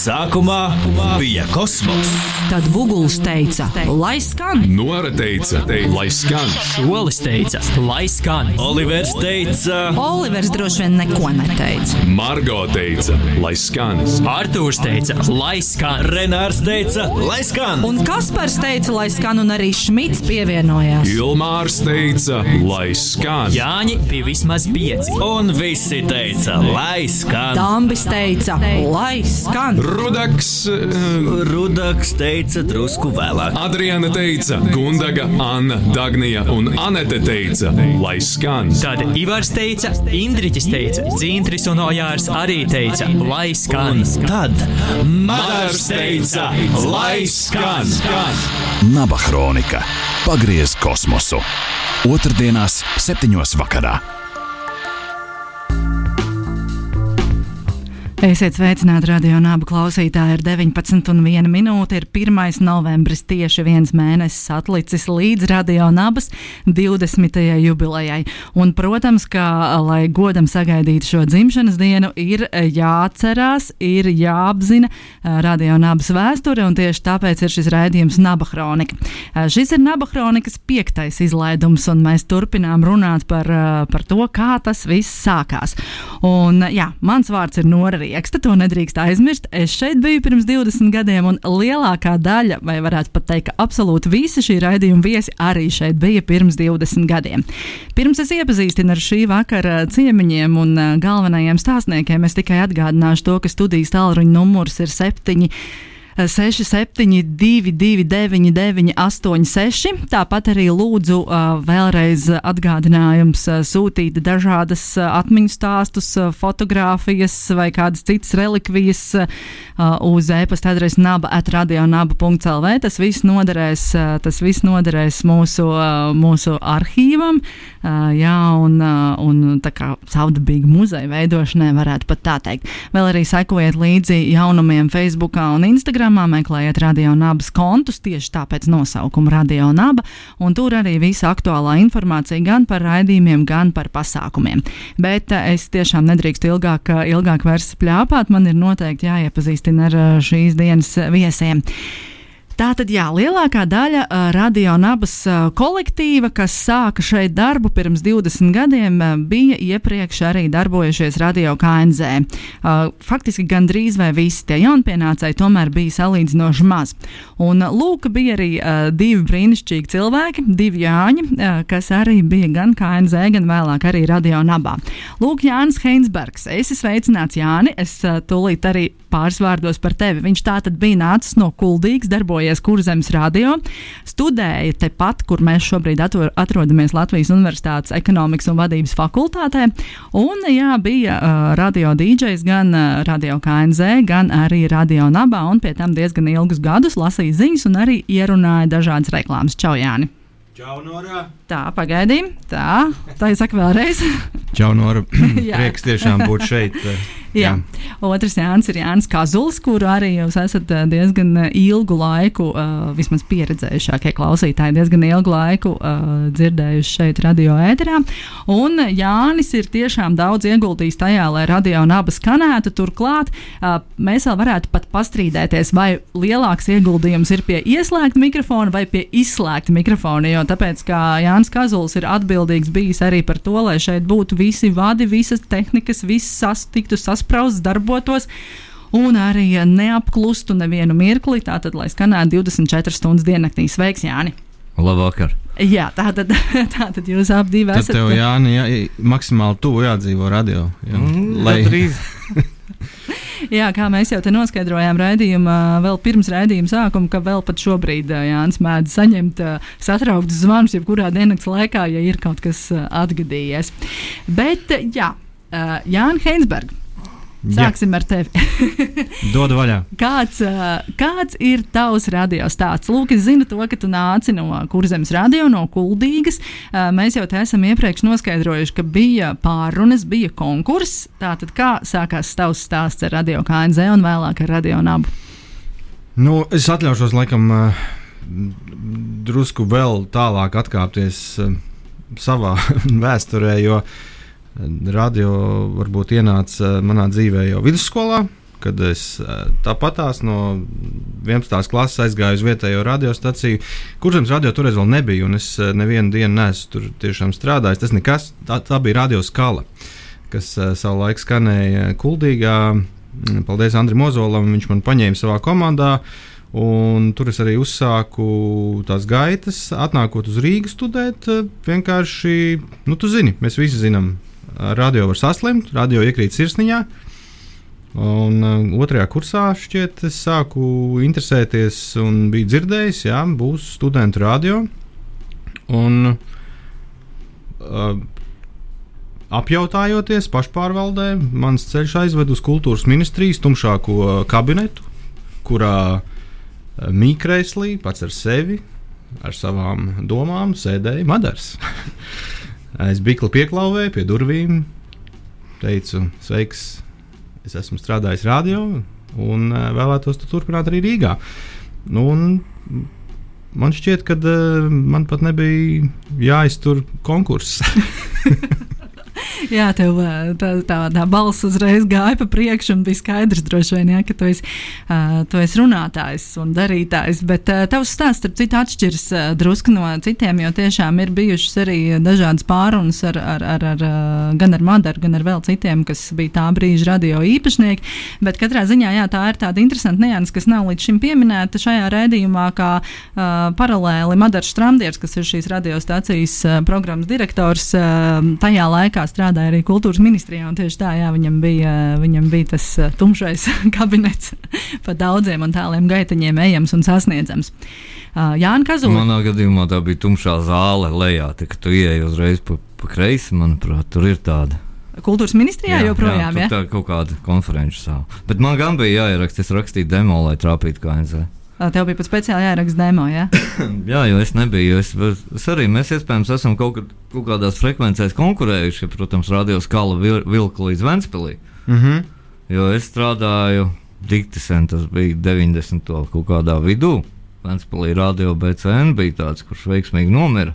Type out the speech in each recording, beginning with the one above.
Sākumā bija kosmos. Tad Vuguls teica, lai skan. Nora teica, lai skan. Olis teica, lai skan. Olivers teica, Olivers droši vien neko neteica. Margo teica, lai skan. Artūrs teica, lai skan. Renārs teica, lai skan. Un Kaspars teica, lai skan, un arī Šmits pievienojās. Ilmārs teica, lai skan. Jāņi bija vismaz pieci. Un visi teica, lai skan. Dambis teica, lai skan. Rudaks, eh, Rudaks teica drusku vēlāk. Adriana teica, Gundaga, Anna, Dagnija un Anete teica, lai skan. Tad Ivars teica, Indriķis teica, Dzintris un Ojārs arī teica, lai skan. Tad Madars teica, lai skan. Naba Hronika. Pagriez kosmosu. Otrdienās, septiņos vakarā. Esiet sveicināti, radio nāba klausītāji. Ir 19 un 1 minūte. Ir 1. novembris, tieši viens mēnesis atlicis līdz radio nabas 20. jubilejai. Un, protams, ka, lai godam sagaidītu šo dzimšanas dienu, ir jāatcerās, ir jāapzina eh, radio nabas vēsture, un tieši tāpēc ir šis raidījums Naba Hronika. Eh, Šis ir Naba Hronikas piektais izlaidums, un mēs turpinām runāt par, eh, par to, kā tas viss sākās. Un, jā, mans vārds ir Nora Rieksta, to nedrīkst aizmirst. Es šeit biju pirms 20 gadiem, un lielākā daļa, vai varētu pat teikt, ka absolūti visi šī raidījuma viesi arī šeit bija pirms 20 gadiem. Pirms es iepazīstinu ar šī vakara ciemiņiem un ā, galvenajiem stāstniekiem, es tikai atgādināšu to, ka studijas tālruņa numurs ir 7. 672, 299, 86. Tāpat arī lūdzu uh, vēlreiz atgādinājums uh, sūtīt dažādas uh, atmiņu stāstus, fotografijas vai kādas citas relikvijas uz e-pasta adresi naba atradionaba.lv. Tas viss noderēs, tas viss noderēs mūsu, mūsu arhīvam. Jā, un, un tā kā savdabīga muzeja veidošanai varētu pat tā teikt. Vēl arī sekojiet līdzi jaunumiem Facebook un Instagram meklējiet radio nabas kontus, tieši tāpēc nosaukuma radio naba, un tur arī visa aktuālā informācija gan par raidījumiem, gan par pasākumiem. Bet eh, es tiešām nedrīkstu ilgāk, eh, ilgāk vairs pļāpāt, man ir noteikti jāiepazīstina ar eh, šīs dienas viesiem. Tātad, jā, lielākā daļa uh, radio nabas uh, kolektīva, kas sāka šeit darbu pirms 20 gadiem, uh, bija iepriekš arī darbojušies radio KNZ. Uh, faktiski gandrīz vai visi tie jaunpienācēji tomēr bija salīdzinoši maz. Un uh, lūk, bija arī uh, divi brīnišķīgi cilvēki, divi Jāņi, uh, kas arī bija gan KNZ, gan vēlāk arī radio nabā. Lūk, Jānis Heinsbergs. Es esmu sveicināts Jāni, es uh, tūlīt arī pāris vārdos par tevi. Viņš tā tad bija nācis no Kuldīgas, darbojies Kurzemes radio, studēja tepat, kur mēs šobrīd ator, atrodamies Latvijas Universitātes ekonomikas un vadības fakultātē. Un, jā, bija uh, radio DJs gan uh, radio KNZ, gan arī radio Nabā, un pie tam diezgan ilgus gadus lasīja ziņas un arī ierunāja dažādas reklāmas. Čau, Jāni! Čau, Norā! Tā, pagaidīsim. Tā, tā ir saka vēlreiz. Čau, Nora! Prieks tiešām būt šeit. Jā. Otrs Jānis ir Jānis Kazulis, kuru arī jūs esat eh, diezgan eh, ilgu laiku, uh, vismaz pieredzējušākie klausītāji, diezgan ilgu laiku dzirdējuši šeit radio ēterā. Un Jānis ir tiešām daudz ieguldījis tajā, lai radio un abas skanētu. Turklāt mēs vēl varētu pat pastrīdēties, vai lielāks ieguldījums ir pie ieslēgta mikrofona vai pie izslēgta mikrofona. Jo tāpēc, kā Jānis Kazulis ir atbildīgs bijis arī par to, lai šeit būtu visi vadi, visas tehnikas, viss sastiktu, sasprausts, darbotos. Un arī neapklustu nevienu mirkli, tātad, lai skanētu 24 stundas diennaktī. Sveiks, Jāni! Labvakar! Jā, tātad, tātad jūs abi Tad esat. tev, Jāni, jā, maksimāli tuvu jādzīvo radio. Jā. Mm, Lai gandrīz. Jā, kā mēs jau te noskaidrojām raidījumā, vēl pirms raidījuma sākuma, ka vēl pat šobrīd ā, Jānis mēdz saņemt ā, satrauktus zvanus, jebkurā dienas laikā, ja ir kaut kas ā, atgadījies. Bet, jā, Jānis Heinsbergs. Sāksim ar tevi. dod vaļā. Kāds, kāds ir tavs radio stāsts? Lūk, es zinu to, ka tu nāci no Kurzemes radio, no Kuldīgas. Mēs jau te esam iepriekš noskaidrojuši, ka bija pārunas, bija konkurss. Tātad, kā sākās tavs stāsts ar radio KNZ un vēlāk ar radio nabu? Nu, es atļaušos laikam drusku vēl tālāk atkāpties savā vēsturē, jo radio varbūt ienāca manā dzīvē jau vidusskolā, kad es eh, tāpatās no 11. klases aizgāju uz vietējo radiostaciju. Kurzems radio toreiz vēl nebija, un es eh, nevienu dienu neesmu tur tiešām strādājis. Tas nekas, tā, tā bija radio skala, kas savulaik skanēja Kuldīgā. Mm, Paldies Andrim Ozolam, viņš man paņēma savā komandā. Un tur es arī uzsāku tās gaitas, atnākot uz Rīgas studēt. eh, Vienkārši, nu, tu zini, mēs visi zinām, radio var saslimt, radio iekrīt sirsniņā. Un uh, otrajā kursā šķiet, es sāku interesēties un biju dzirdējis, ka būs studentu radio. Un, uh, apjautājoties pašpārvaldē, mans ceļš aizved uz kultūras ministrijas tumšāko kabinetu, kurā mīkrēslī pats ar sevi, ar savām domām sēdēja Madars. es bikli pieklāvēju pie durvīm, teicu, sveiks, es esmu strādājis radio un uh, vēlētos to turpināt arī Rīgā. Nu, un man šķiet, ka uh, man pat nebija jāiztur konkurss. Jā, tev tā, tā, tā balss uzreiz gāja pa priekšu, un bija skaidrs, droši vien, jā, ka tu esi, uh, tu esi runātājs un darītājs. Bet uh, tavs stāsts, starp citu, atšķiras uh, drusku no citiem, jo tiešām ir bijušas arī dažādas pārunas ar, ar, ar, ar, gan ar Madaru, gan ar vēl citiem, kas bija tā brīža radio īpašnieki. Bet katrā ziņā jā, tā ir tāda interesanta nianses, kas nav līdz šim pieminēta šajā raidījumā, kā uh, paralēli Madars Stramdieris, kas ir šīs radiostacijas uh, programmas direktors, uh, tajā laikā strādāja arī kultūras ministrijā. Tieši tā, jā, viņam bija, viņam bija tas uh, tumšais kabinets pa daudziem un tāliem gaitaņiem ejams un sasniedzams. Uh, Jānis Kazula. Manā gadījumā tā bija tumšā zāle lejā, tā, kad tu ieeji uzreiz pa, pa kreisi, manuprāt, tur ir tāda. Kultūras ministrijā joprojām, jā, jā? tur tā ir kaut kāda konferenču sāla. Bet man gan bija jāieraksta, es rakstīju demo, lai trāpītu kā NZ. Uh, Tev bija pat speciāli jāraksta demo, jā? Jā, jo es nebiju. Es, es arī mēs iespējams esam kaut, kad, kaut kādās frekvencēs konkurējuši. Protams, radio skala vil, vilka līdz Ventspīlī. mm -hmm. Jo es strādāju Diktisēn, tas bija 90. kaut kādā vidū. Ventspīlī radio BCN bija tāds, kurš veiksmīgi nomira.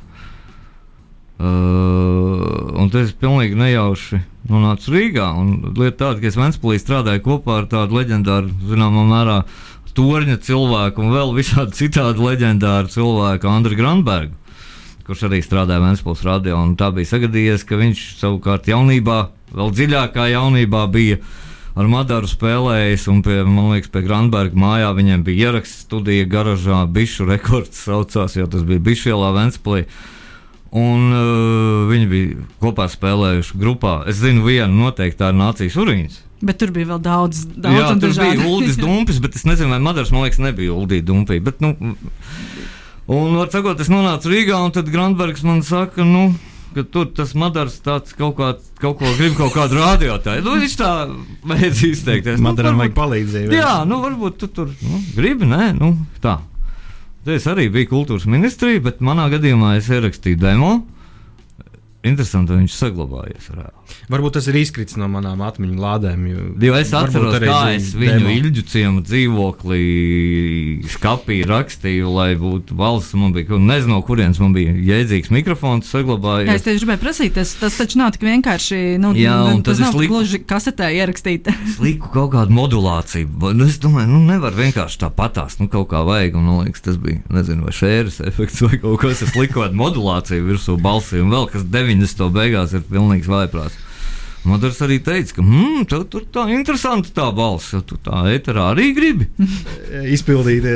Uh, un tas pilnīgi nejauši nonāca Rīgā. Un lieta tāda, ka es Ventspīlī strādāju kopā ar tādu leģendāru, zināmā mērā, torņa cilvēku un vēl visādi citādi leģendāru cilvēku, Andriu Granbergu, kurš arī strādāja Ventspils radio. Tā bija sagadījies, ka viņš savukārt jaunībā, vēl dziļākā jaunībā bija ar Madaru spēlējis, un pie, man liekas, pie Granberga mājā viņiem bija ieraksts studija garažā, bišu rekords saucās, jo tas bija bišu ielā Ventspilī. Un uh, viņi bija kopā spēlējuši grupā. Es zinu, viena noteikti tā ir Nācijas Urīns. Bet tur bija vēl daudz, daudz Jā, tur dažādi. bija Uldis Dumpis, bet es nezinu, vai Madars, man liekas, nebija Uldija Dumpī. Bet, nu, un, var sakot, es nonācu Rīgā, un tad Grandbergs man saka, nu, ka tur tas Madars tāds kaut, kā, kaut ko grib, kaut kādu rādītāju. Nu, viņš tā mēdz izteikties. Madaram nu, vajag palīdzību. Jā, nu, varbūt tu tur nu, gribi, nē, nu, tā. Es arī biju kultūras ministrijā, bet manā gadījumā es ierakstīju demo. Interesanti, ka viņš saglabājies. Reāli. Varbūt tas ir izkritis no manām atmiņu lādēm. Jo, Jo es atceros, kā zin es viņu ilģu ciemu dzīvoklī skapī rakstīju, lai būtu valsts. Man bija, nezinu, no kurienes man bija jēdzīgs mikrofons Jā, es saglabājies. tieši gribēju prasīt, tas, tas taču nav tik vienkārši. Nu, Jā, un tas tad es nav liku- gluži kasetē ierakstīt. Es liku kaut kādu modulāciju. Nu, es domāju, nu, nevar vienkārši tā patās. Nu, kaut kā vajag. Un, man liekas, tas bija, nezinu, vai šēras efekts vai kaut kas. Es liku kādu modulāciju virsū balsī, un vēl kas 90. beigās ir pilnīgs vaiprāts. Madars arī teica, ka hmm, tev tur tā interesanti tā balss, jo tu tā eterā arī gribi. Izpildīt,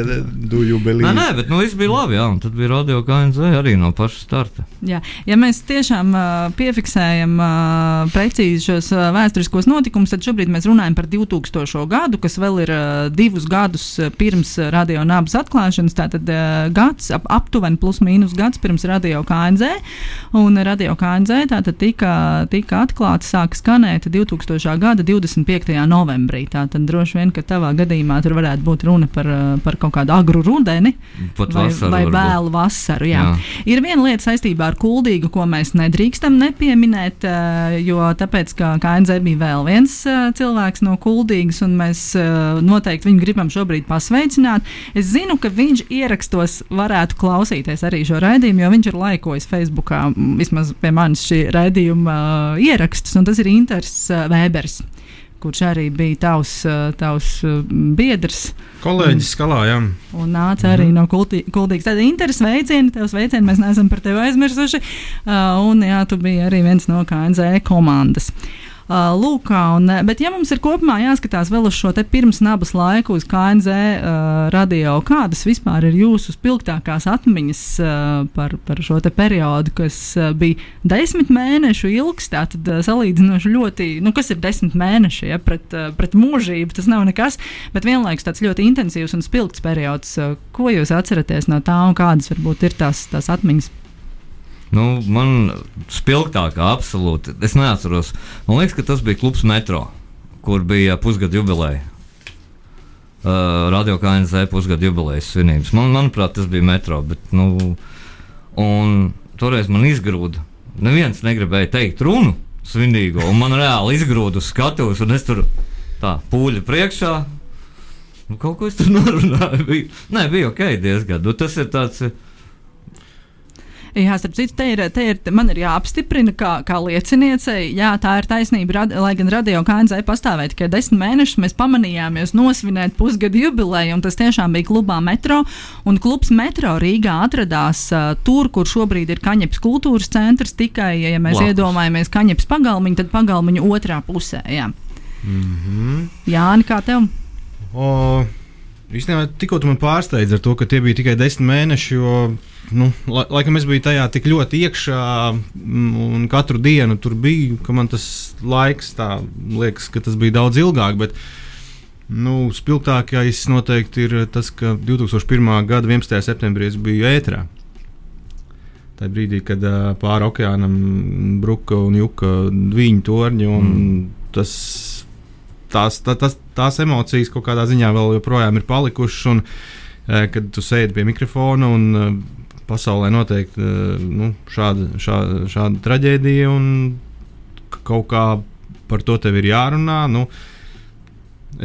do you believe? Nē, nē, bet nu, viss bija labi. Jā, un tad bija radio KNZ arī no paša starta. Jā. Ja mēs tiešām uh, piefiksējam uh, precīzi šos uh, vēsturiskos notikumus, tad šobrīd mēs runājam par 2000. gadu, kas vēl ir uh, divus gadus pirms radio nabas atklāšanas. Tātad uh, gads, ap, aptuveni plus mīnus gads pirms radio KNZ. Un radio KNZ tātad tika, tika atklāta, sāka skanēt 2000. gada 25. novembrī. Tātad droši vien, ka tavā gadījumā tur varētu būt runa par, uh, par kaut kādu agru rudeni Pat vai, vasaru vai vēlu vasaru. Jā. Jā. Ir viena lieta saistībā ar kuldīgu, ko mēs nedrīkstam nepieminēt, eh, jo tāpēc, ka KNZ bija vēl viens eh, cilvēks no kuldīgas, un mēs eh, noteikti viņu gribam šobrīd pasveicināt. Es zinu, ka viņš ierakstos varētu klausīties arī šo raidījumu, jo viņš ir laikojis Facebookā mm, vismaz pie manis šī raidījuma eh, ierakstus, un tas ir Inters eh, Vēbers kurš arī bija tavs, uh, tavs uh, biedrs. Kolēģis skalā, jā. Un nāca arī mm no kultī, kultīgas. Tad interesanti veicieni, tavs veicieni mēs neesam par tevi aizmirsuši. Uh, un jā, tu biji arī viens no KNZ komandas. Uh, lūk, un, bet, ja mums ir kopumā jāskatās vēl uz šo pirms nabas laiku, uz KNZ uh, radio, kādas vispār ir jūsu spilgtākās atmiņas uh, par, par šo periodu, kas uh, bija desmit mēnešu ilgs? Tātad uh, salīdzinoši ļoti, nu, kas ir desmit mēneši ja, pret, uh, pret mūžību, tas nav nekas, bet vienlaikus tāds ļoti intensīvs un spilgts periods. Uh, ko jūs atceraties no tā un kādas varbūt ir tās, tās atmiņas? Nu, man spilgtākā, absolūti. Es neatceros. Man liekas, ka tas bija klubs Metro, kur bija pusgada jubileja. Uh, Radio KNZ pusgada jubilejas svinības. Man, manuprāt, tas bija metro. Bet, nu, toreiz man izgrūda. Neviens negribēja teikt runu svinīgo, un man reāli izgrūda skatuves, un es tur tā pūļu priekšā. Nu, kaut ko es tur norunāju. Bija, nē, bija ok, diezgan. Nu, tas ir tāds. Uh, Jā, starp citu, te ir, te ir, man ir jāapstiprina, kā, kā lieciniecei, jā, tā ir taisnība, rad, lai gan radio KNZ pastāvēja tikai desmit mēnešus, mēs pamanījāmies nosvinēt pusgadu jubileju, un tas tiešām bija klubā Metro, un klubs Metro Rīgā atradās uh, tur, kur šobrīd ir Kaņeps kultūras centrs, tikai, ja mēs Blakus. iedomājamies Kaņeps pagalmiņu, tad pagalmiņu otrā pusē, jā. Mm -hmm. Jāni, kā tev? O, īstenībā tikko tu man pārsteidzi ar to, ka tie bija tikai desmit mēneši, jo nu, la, laikam es biju tajā tik ļoti iekšā, mm, un katru dienu tur biju, ka man tas laiks tā liekas, ka tas bija daudz ilgāk. Bet, nu, spilgtākais noteikti ir tas, ka 2001. gada 11. septembrī es biju ētrā. Tā brīdī, kad pāri okeānam bruka un juka viņu torņi, un mm. tas, tās, tā, tas, tās emocijas kaut kādā ziņā vēl joprojām ir palikušas. Un, uh, kad tu sēdi pie mikrofona un uh, pasaulē notiek eh, nu, šāda, šāda, šāda traģēdija, un kaut kā par to tev ir jārunā. Nu,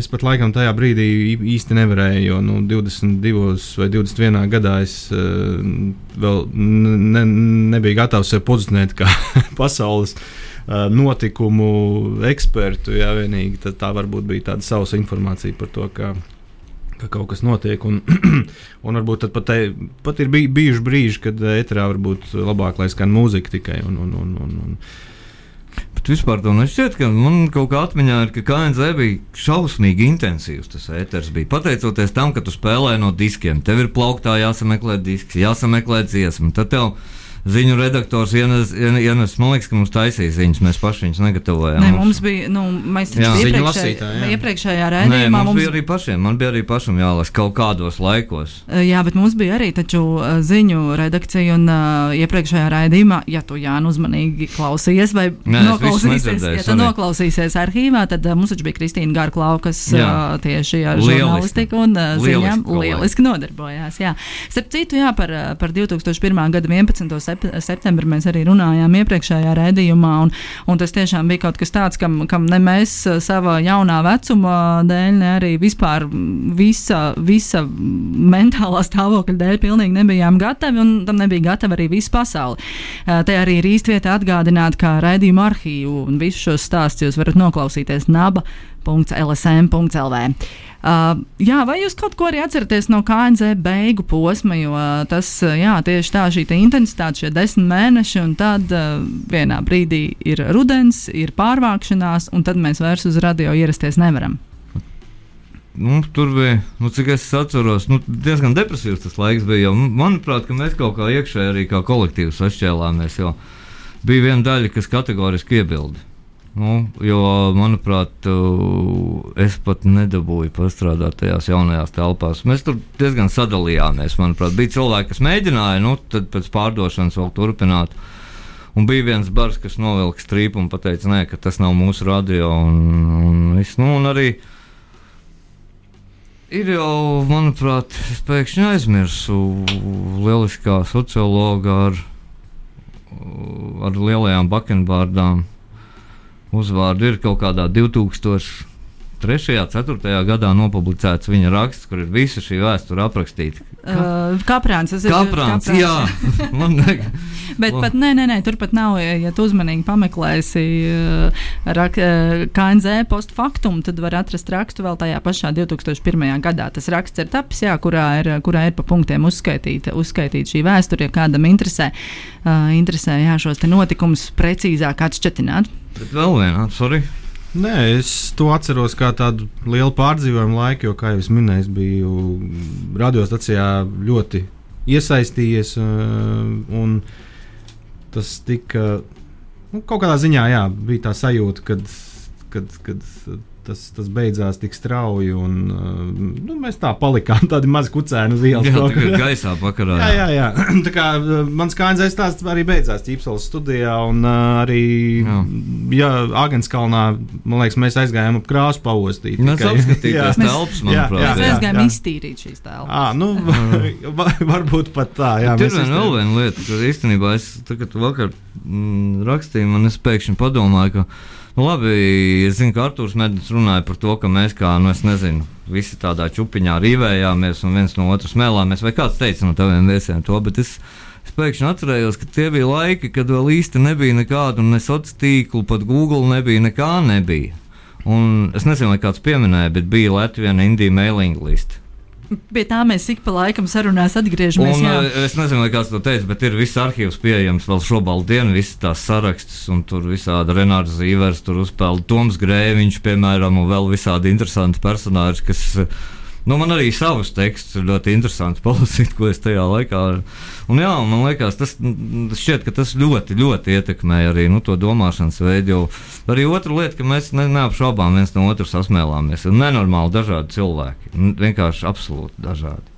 Es pat laikam tajā brīdī īsti nevarēju, jo nu, 22 vai 21 gadā es uh, vēl ne, nebiju gatavs sevi pozicionēt kā pasaules uh, notikumu ekspertu. Jā, vienīgi tā, tā varbūt bija tāda savsa informācija par to, kā, ka kaut kas notiek. Un, un varbūt pat, pat ir bij, bijuši brīži, kad ēterā varbūt labāk lai skan mūzika tikai. Un, un, un, un, un. Bet vispār tā nešķiet, ka man kaut kā atmiņā ir, ka KNZ bija šausmīgi intensīvs. Tas ēters bija pateicoties tam, ka tu spēlē no diskiem. Tev ir plauktā jāsameklē disks, jāsameklē dziesma. Tad tev ziņu redaktors ienes, ienes, man liekas, ka mums taisīja ziņas, mēs paši viņus negatavojām. Nē, mums bija, nu, mēs taču iepriekšējā, iepriekšējā rēdījumā. Nē, mums, mums bija arī pašiem, man bija arī pašam jālasa kaut kādos laikos. Jā, bet mums bija arī taču ziņu redakcija un uh, iepriekšējā rēdījumā, ja tu Jānu uzmanīgi klausījies vai Nē, noklausīsies, ja tu noklausīsies arhīvā, tad uh, mums taču bija Kristīna Garklau, kas uh, tieši ar lieliski. žurnālistiku un uh, ziņām lieliski, lieliski nodarbojās. Jā. Starp citu, jā, par, par 2001. gada 11 sep septembrī mēs arī runājām iepriekšējā raidījumā. Un, un tas tiešām bija kaut kas tāds, kam, kam ne mēs eh, savā jaunā vecuma dēļ, ne arī vispār visa, visa mentālā stāvokļa dēļ pilnīgi nebijām gatavi, un tam nebija gatava arī visa pasaule. Eh, te arī ir īsti vieta atgādināt, kā raidījuma arhīvu un visus šos stāstus jūs varat noklausīties naba lsm.lv. Uh, jā, vai jūs kaut ko arī atceraties no KNZ beigu posma, jo uh, tas jā, tieši tā šī intensitāte, šie desmit mēneši, un tad uh, vienā brīdī ir rudens, ir pārvākšanās, un tad mēs vairs uz radio ierasties nevaram. Nu, tur bija, nu, cik es atceros, nu, diezgan depresīvs tas laiks bija. Jau, manuprāt, mēs kaut kā iekšēji arī kā kolektīvs atšķēlāmies. Bija viena daļa, kas kategoriski iebilda. Nu, jo, manuprāt, es pat nedabūju pastrādāt tajās jaunajās telpās. Mēs tur diezgan sadalījāmies. Manuprāt, bija cilvēki, kas mēģināja, nu, tad pēc pārdošanas vēl turpināt. Un bija viens bars, kas novilka strīpu un teica, nē, ka tas nav mūsu radio. Un, un, viss, nu, un arī ir jau, manuprāt, es pēkšņi aizmirsu lieliskā sociologa ar, ar lielajām bakenbārdām uzvārdu ir kaut kādā 2000. 3. un 4. gadā nopublicēts viņa raksts, kur ir visa šī vēsture aprakstīta. Uh, Kaprāns, tas ir Kaprāns, Kaprāns. jā, man ne, Bet pat nē, nē, nē, turpat nav. Ja ja tu uzmanīgi pameklēsi uh, rak, KNZ postfaktumu, tad var atrast rakstu vēl tajā pašā 2001. gadā. Tas raksts ir tapis, jā, kurā ir, kurā ir pa punktiem uzskaitīta, uzskaitīta šī vēsture, ja kādam interesē, uh, interesē jā, šos te notikumus precīzāk atšķetināt. bet vēl viena, sorry. Nē, es to atceros kā tādu lielu pārdzīvojumu laiku, jo, kā jau minēju, es biju radiostacijā ļoti iesaistījies. uh, un Tas tika nu, kaut kādā ziņā, jā, bija tā sajūta, kad, kad, kad tas, tas beidzās tik strauji. Un, uh, nu, mēs tā palikām tādi mazi kucēni uz ielas. Jā, tā kā gaisā pakarā. Jā, jā, jā. tā kā uh, mans kājas stāsts arī beidzās Ķīpselas studijā, un uh, arī Jā. jā, Agenskalnā, man liekas, mēs aizgājām ap krāsu paostīt. Mēs apskatīties Jā. telpas, Jā, manuprāt. jā, Mēs jā, aizgājām jā. iztīrīt šīs tēlas. À, nu, va- varbūt pat tā. Jā, Tur mēs ir vēl viena lieta, ka īstenībā es tagad vakar mm, rakstīju, man es pēkšņi padomāju, ka, nu labi, es zinu, ka Artūrs Mednis runāja par to, ka mēs kā, nu es nezinu, visi tādā čupiņā rīvējāmies un viens no otras mēlāmies, vai kāds teica no taviem viesiem to, bet es, es pēkšņi atcerējos, ka tie bija laiki, kad vēl īsti nebija nekādu ne sociālu tīklu, pat Google nebija, nekā nebija. Un es nezinu, vai kāds pieminēja, bet bija Latvijas Indija mailing list. Pie tā mēs ik pa laikam sarunās atgriežamies. Un, jā. eh, es nezinu, kāds to teica, bet ir viss arhīvs pieejams vēl šobrīd visas tās sarakstus, un tur visādi Renārs Zīvers, tur uzspēlē Toms Grēviņš, piemēram, un vēl visādi interesanti personāļi, kas, eh, nu, man arī savus tekstus ir ļoti interesanti palasīt, ko es tajā laikā. Un jā, man liekas, tas mm, šķiet, tas ļoti, ļoti ietekmēja arī nu, to domāšanas veidu. Arī otra lieta, ka mēs ne, neapšaubām viens no otra sasmēlāmies. Ir nenormāli dažādi cilvēki, nu, vienkārši absolūti dažādi.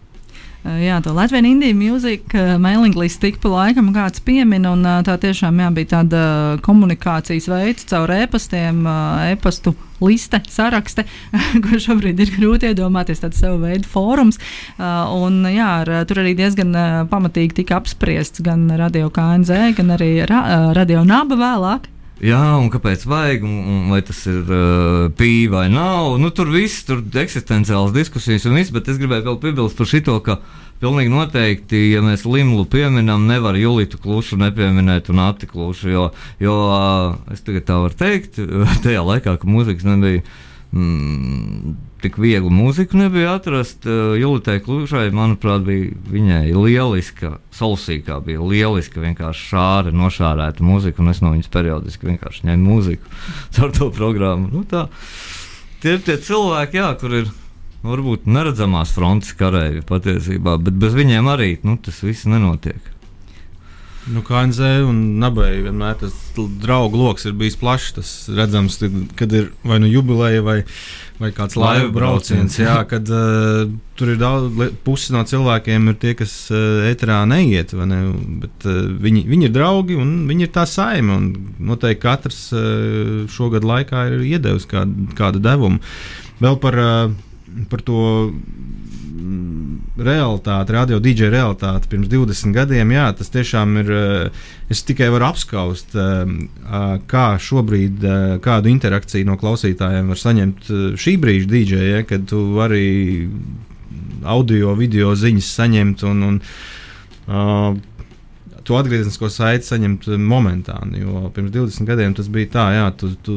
Uh, Jā, to Latvijas Indiju mūziku mailing list tik pa laikam kāds piemin, un uh, tā tiešām jā, bija tāda komunikācijas veids caur e-pastiem, uh, e-pastu liste, sarakste, ko šobrīd ir grūti iedomāties, tāds savu veidu fórums. Un jā, ar, tur arī diezgan pamatīgi tika apspriests gan radio KNZ, gan arī ra, radio naba vēlāk. Jā, un kāpēc vajag, un, un vai tas ir uh, pīļi vai nav. Nu, tur viss tur ir eksistenciāls diskusijas un viss, bet es gribēju vēl piebilst par šito, ka pilnīgi noteikti, ja mēs Limlu pieminam, nevar Julitu klušu nepieminēt un Ati klušu, jo, jo uh, es tagad tā varu teikt, tajā laikā, kad mūzikas nebija. Mm, tik viegli mūziku nebija atrast. Uh, Julitai Klušai, manuprāt, bija viņai lieliska, solsīkā bija lieliska, vienkārši šāra, nošārēta mūzika, un es no viņas periodiski vienkārši ņēmu mūziku caur to programmu. Nu, tā. Tie ir tie cilvēki, jā, kur ir varbūt neredzamās frontes karēji patiesībā, bet bez viņiem arī nu, tas viss nenotiek. Nu, KNZ un Nabai vienmēr tas draugu lokus ir bijis plašs. Tas redzams, tad, kad ir vai nu jubileja vai, vai kāds laivu brauciens. Jā, kad uh, tur ir daudz, pusi no cilvēkiem ir tie, kas uh, eterā neiet, ne? Bet uh, viņi, viņi ir draugi un viņi ir tā saima. un Noteikti katrs uh, šogad laikā ir iedevis kādu, kādu devumu. Vēl par, uh, par to realitāti, radio DJ realitāti pirms 20 gadiem, jā, tas tiešām ir. eh, Es tikai varu apskaust, eh, kā šobrīd, eh, kādu interakciju no klausītājiem var saņemt šī brīža DJ, ja, kad tu vari audio, video ziņas saņemt un, un uh, to atgrieznisko saiti saņemt momentāni. Jo pirms 20 gadiem tas bija tā, jā, tu, tu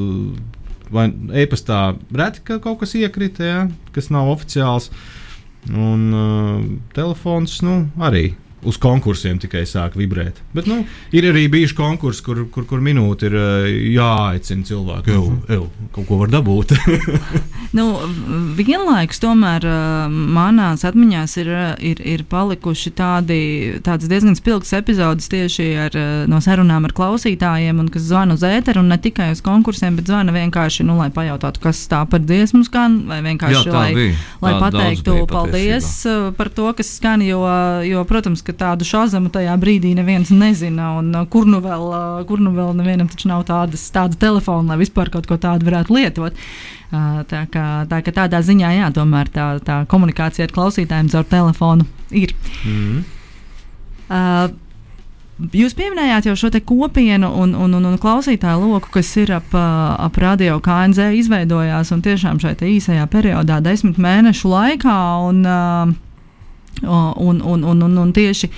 vai e-pastā reti ka kaut kas iekrita, jā, kas nav oficiāls. Un uh, telefons nu, arī uz konkursiem tikai sāk vibrēt. Bet nu, ir arī bijuši konkursi, kur, kur, kur minūte ir uh, jāaicina cilvēku. Ew, ew, kaut ko var dabūt. Nu, vienlaikus tomēr uh, manās atmiņās ir, uh, ir, ir palikuši tādi, diezgan spilgtas epizodes tieši ar, uh, no sarunām ar klausītājiem, un kas zvana uz ēteru, un ne tikai uz konkursiem, bet zvana vienkārši, nu, lai pajautātu, kas tā par dziesmu skan, vai vienkārši, Jā, lai, bija. lai pateiktu paldies uh, par to, kas skan, jo, jo protams, ka tādu šāzamu tajā brīdī neviens nezina, un uh, kur nu vēl, uh, kur nu vēl nevienam taču nav tādas, tāda telefona, lai vispār kaut ko tādu varētu lietot. Uh, Tā kā, tā kā tādā ziņā, jā, tomēr tā, tā komunikācija ar klausītājiem caur telefonu ir. mm. Uh, Jūs pieminējāt jau šo kopienu un, un, un, un klausītāju loku, kas ir ap, ap radio KNZ izveidojās un tiešām šajā īsajā periodā, desmit mēnešu laikā. Un, uh, un, un, un, un, un tieši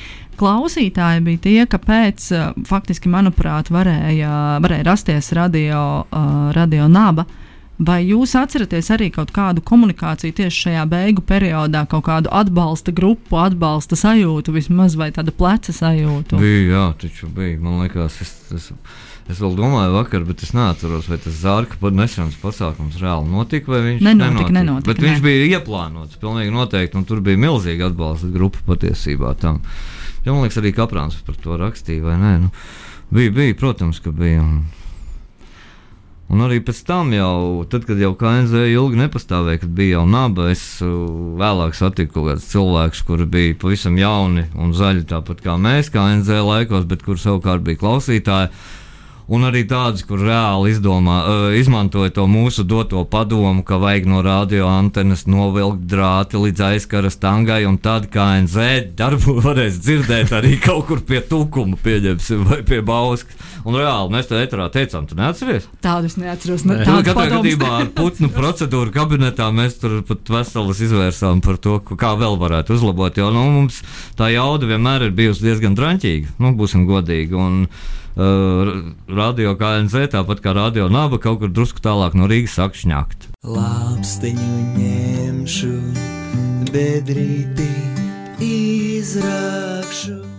klausītāji bija tie, ka pēc, uh, faktiski, manuprāt, varēja, varēja rasties radio, uh, radio naba. Uh, Vai jūs atceraties arī kaut kādu komunikāciju tieši šajā beigu periodā, kaut kādu atbalsta grupu, atbalsta sajūtu, vismaz vai tādu pleca sajūtu? Bija, jā, taču bija. Man liekas, es, es, es vēl domāju, vakar, bet es neatceros, vai tas zārka nesenas pasākums reāli notika, vai viņš nenotika. nenotika, nenotika bet ne. viņš bija ieplānots, pilnīgi noteikti, un tur bija milzīga atbalsta grupa patiesībā tam. Ja, man liekas, arī Kaprāns par to rakstīja, vai nē? Nu, bija, bija, protams, ka bija. Un, Un arī pēc tam, jau, tad, kad jau KNZ ilgi nepastāvēja, kad bija jau naba, es vēlāk satiku kaut kādus cilvēkus, kuri bija pavisam jauni un zaļi, tāpat kā mēs KNZ laikos, bet kur savukārt bija klausītāji un arī tādas, kur reāli izdomā, uh, izmantoja to mūsu doto padomu, ka vajag no radio antenas novilkt drāti līdz aizkaras tangai, un tad kā NZ darbu varēs dzirdēt arī kaut kur pie tūkuma, pieņemsim, vai pie bauskas. Un reāli mēs te etrā teicām, tu neatceries? Tādu es neatceros. Ne, nu, katrā gadījumā ar putnu procedūru kabinetā mēs tur pat veselas izvērsām par to, kā vēl varētu uzlabot, jo nu, mums tā jauda vienmēr ir bijusi diezgan draņķīga, nu, būsim godīgi. Un, uh, radio KNZ, tāpat kā radio naba, kaut kur drusku tālāk no Rīgas sāk šņakt. Lāpstiņu ņemšu, bedrīti izrakšu.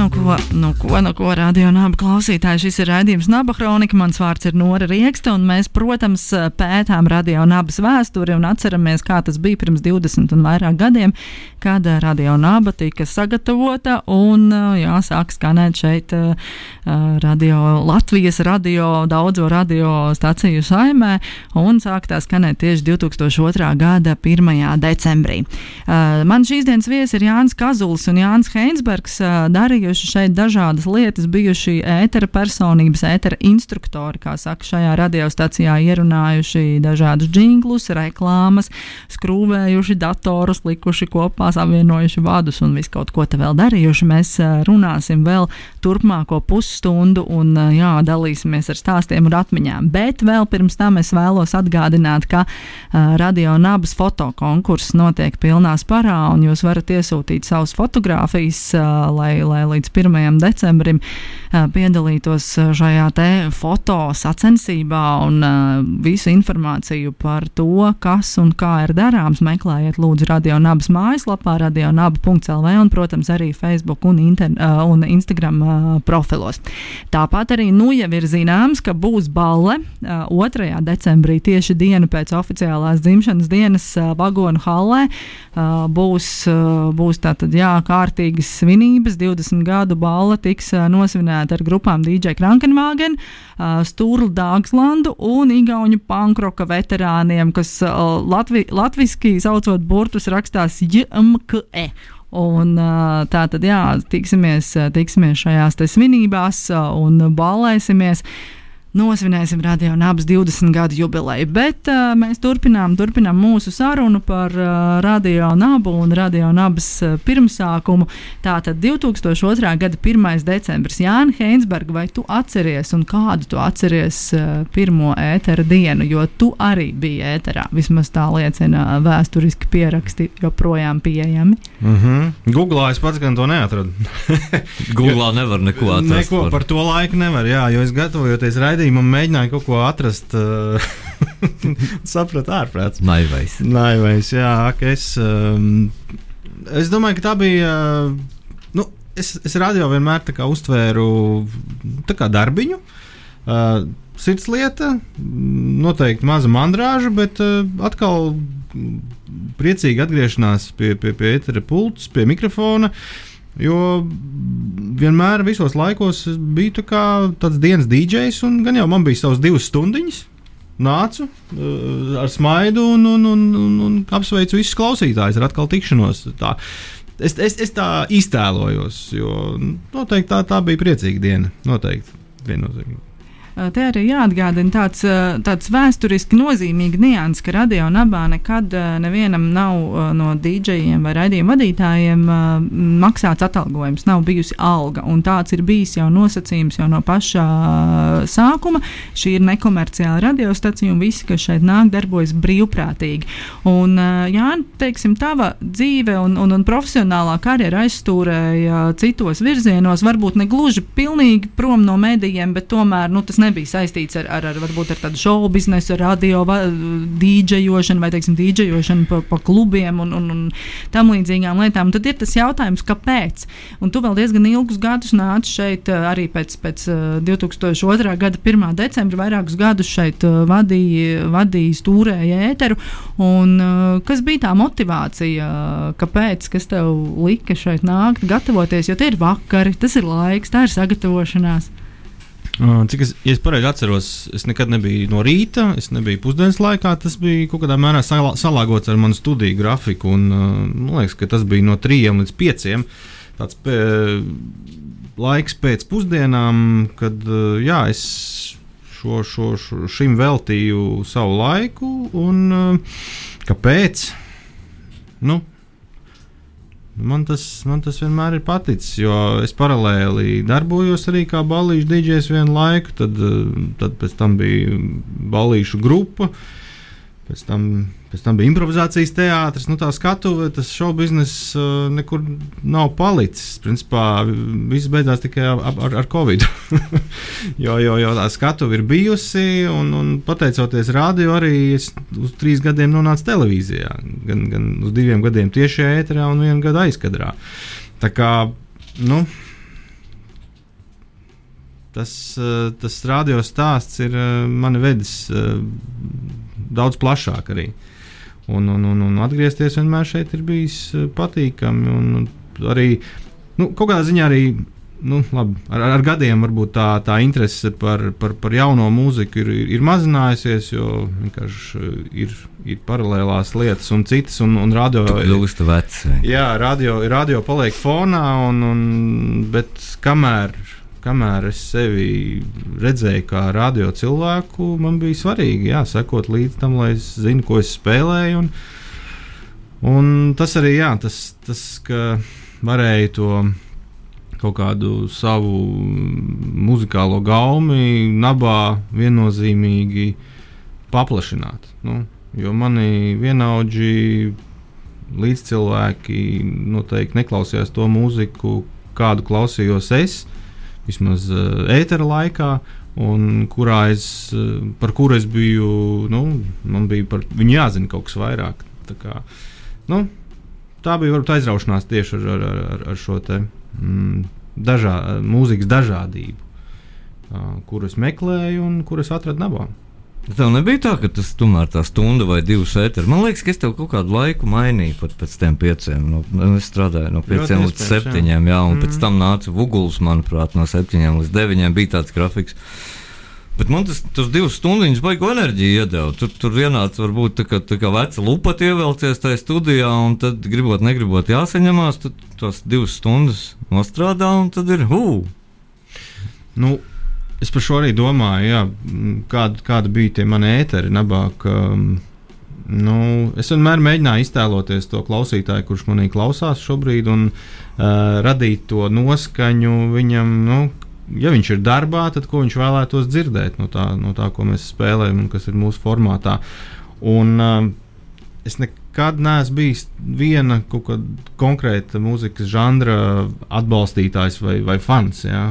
Nu, ko, nu, ko, nu, ko radio naba klausītāji, šis ir raidījums Naba Kronika. Mans vārds ir Nora Rieksta, un mēs, protams, pētām radio nabas vēsturi un atceramies, kā tas bija pirms 20 un vairāk gadiem, kad radio naba tika sagatavota un, jā, sāk skanēt šeit radio Latvijas radio, daudzo radio staciju saimē, un sāk tā skanēt tieši 2002. gada 1. decembrī. Man šīs dienas viesi ir Jānis Kazuls un Jānis Heinsbergs darījuši darījuši šeit dažādas lietas, bijuši ētera personības, ētera instruktori, kā saka, šajā radiostacijā ierunājuši dažādus jinglus, reklāmas, skrūvējuši datorus, likuši kopā, savienojuši vadus un visu kaut ko te vēl darījuši. Mēs runāsim vēl turpmāko pusstundu un jā, dalīsimies ar stāstiem un atmiņām. Bet vēl pirms tam es vēlos atgādināt, ka uh, radio nabas fotokonkurss notiek pilnā sparā un jūs varat iesūtīt savus fotogrāfijas, uh, lai, lai līdz 1. decembrim piedalītos šajā te foto sacensībā un visu informāciju par to, kas un kā ir darāms, meklējiet lūdzu Radio Nabas mājaslapā, radionaba.lv un, protams, arī Facebook un, inter, un Instagram profilos. Tāpat arī nu jau ir zināms, ka būs balle 2. decembrī tieši dienu pēc oficiālās dzimšanas dienas vagonu hallē. Būs, būs tātad jā, kārtīgas svinības, 20 gadu balva tiks nosvinēta ar grupām DJ Krankenwagen, Stūrlu Dāngslandu un Igauņu pankroka veterāniem, kas latvi, latviski saucot burtus rakstās JMKE. Un, tā tad, jā, tiksimies, tiksimies šajās svinībās un ballēsimies nosvinēsim radio nabas 20 gadu jubileju. Bet uh, mēs turpinām, turpinām mūsu sarunu par uh, radio nabu un radio nabas uh, pirmsākumu. Tātad 2002. gada 1. decembris. Jānis Heinsbergs, vai tu atceries un kādu tu atceries uh, pirmo ētera dienu, jo tu arī biji ēterā. Vismaz tā liecina vēsturiski pieraksti joprojām pieejami. Mm -hmm. Googlā es pats gan to neatradu. Googlā nevar neko atrast. Neko par, par to laiku nevar, jā, jo es gatavojoties raidījumam raidījumam mēģināju kaut ko atrast. Uh, sapratu, ārprāts. Naivais. Naivais, jā, ka es, um, es domāju, ka tā bija. Uh, nu, es, es radio vienmēr uztvēru kā darbiņu. Uh, Sirds lieta, noteikti maza mandrāža, bet uh, atkal priecīgi atgriešanās pie, pie, pie etere pults, pie mikrofona. Uh, Jo vienmēr, visos laikos, biju tā tāds dienas DJs, un gan jau man bija savas divas stundiņas. Nācu uh, ar smaidu un, un, un, un, un apsveicu visus klausītājus ar atkal tikšanos. Tā. Es, es, es tā iztēlojos, jo noteikti tā, tā bija priecīga diena. Noteikti. Viennozīmīgi. Te arī jāatgādina tāds, tāds vēsturiski nozīmīgs nianses, ka radio nabā nekad nevienam nav no dīdžejiem vai raidījuma vadītājiem maksāts atalgojums, nav bijusi alga. Tāds ir bijis jau nosacījums jau no pašā uh, sākuma. Šī ir nekomerciāla radiostacija un visi, kas šeit nāk, darbojas brīvprātīgi. Un, jā, teiksim, tava dzīve un, un, un profesionālā karjera aizstūrēja citos virzienos, varbūt ne gluži pilnīgi prom no medijiem, bet tomēr nu, tas nebija saistīts ar, ar, ar, varbūt ar tādu šovu biznesu, radio, dīdžejošanu vai, teiksim, dīdžejošanu pa, pa klubiem un, un, un tam līdzīgām lietām. Un tad ir tas jautājums, kāpēc? Un tu vēl diezgan ilgus gadus nāci šeit eh, arī pēc, pēc 2002. gada 1. decembra, vairākus gadus šeit eh, vadīja, vadīja stūrēja ēteru. Un, eh, kas bija tā motivācija, kāpēc, kas tev lika šeit nākt, gatavoties, jo tie ir vakari, tas ir laiks, tā ir sagatavošanās. Cik es, ja es pareizi atceros, es nekad nebiju no rīta, es nebiju pusdienas laikā. Tas bija kaut kādā mērā salā, salāgots ar manu studiju grafiku. Un, man liekas, ka tas bija no 3 līdz 5. Tāds pē, laiks pēc pusdienām, kad jā, es šo, šo, šo, šim veltīju savu laiku. Un, kāpēc? Nu, Man tas, man tas vienmēr ir paticis, jo es paralēli darbojos arī kā balīšu dīdžers vienu laiku, tad, tad pēc tam bija balīšu grupa. Pēc tam, pēc tam bija improvizācijas teātris, nu tā skatuve, tas šovu bizness uh, nekur nav palicis. Principā viss beidzās tikai ar, ar, ar Covid. jo, jo, jo tā skatuve ir bijusi, un, un pateicoties radio, arī es uz trīs gadiem nonācu televīzijā. Gan, gan uz diviem gadiem tiešajā ēterā un vienu gadu aizkadrā. Tā kā, nu. Tas, tas radio stāsts ir mani vedis daudz plašāk arī. Un, un, un, un atgriezties vienmēr šeit ir bijis patīkami. Un arī nu, kaut kādā ziņā arī. Nu, labi, ar, ar gadiem varbūt tā, tā interese par, par, par jauno mūziku ir, ir, ir mazinājusies, jo vienkārši ir, ir paralēlās lietas un citas. Un, un radio kļūst vecs. Jā, radio, radio paliek fonā, un, un, bet kamēr kamēr es sevi redzēju kā radio cilvēku, man bija svarīgi jā, sekot līdz tam, lai es zinātu, ko es spēlēju. Un, un tas arī jā, tas, tas ka varēja to kaut kādu savu muzikālo gaumi, nabā viennozīmīgi paplašināt. Nu, jo mani vienaudži līdzcilvēki noteikti neklausījās to mūziku, kādu klausījos es vismaz ētera laikā, un kurā es, par kuru es biju, nu, man bija par viņu jāzina kaut kas vairāk. Tā, kā, nu, tā bija varbūt aizraušanās tieši ar, ar, ar, ar šo te, mm, dažā, mūzikas dažādību, uh, kuras meklēju un kuras atradu nabā. Tev nebija tā, ka tas tomēr tā stunda vai divas ēteras. Man liekas, ka es tev kaut kādu laiku mainīju pat pēc tam pieciem. No, nu, es strādāju no pieciem līdz septiņiem, jā, un mm. pēc tam nāca Vuguls, manuprāt, no septiņiem līdz deviņiem bija tāds grafiks. Bet man tas, tas divas stundas baigo enerģiju iedeva. Tur, tur ienāca varbūt tā kā, tā kā veca lupata ievelcies tajā studijā, un tad gribot, negribot jāsaņemās, tad tos divas stundas nostrādā, un tad ir hū! Nu, Es par šo arī domāju, jā, kāda, kāda bija tie mani ēteri. Nabāk, um, nu, es vienmēr mēģināju iztēloties to klausītāju, kurš manī klausās šobrīd, un uh, radīt to noskaņu viņam. Nu, ja viņš ir darbā, tad ko viņš vēlētos dzirdēt no tā, no tā ko mēs spēlējam un kas ir mūsu formātā. Un, uh, es nekad neesmu bijis viena konkrēta mūzikas žanra atbalstītājs vai, vai fans. Jā.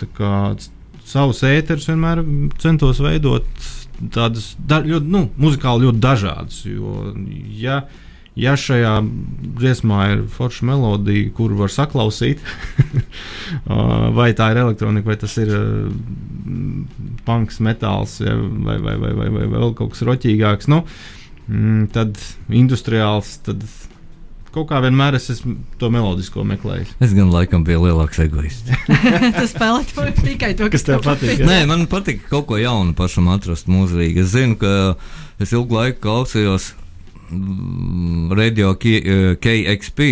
Tā kā savus ēterus vienmēr centos veidot tādus da, ļoti, nu, muzikāli ļoti dažādus. Jo, ja, ja šajā dziesmā ir forša melodija, kuru var saklausīt, vai tā ir elektronika, vai tas ir punks, metāls, ja, vai, vai, vai, vai, vai vēl kaut kas roķīgāks, nu, mm, tad industriāls. Tad kaut kā vienmēr es esmu to melodisko meklējis. Es gan laikam biju lielāks egoists. Tas spēlē to tikai to, kas tev patīk. patīk. Nē, man patīk kaut ko jaunu pašam atrast mūzīgi. Es zinu, ka es ilgu laiku klausījos mm, radio KXP.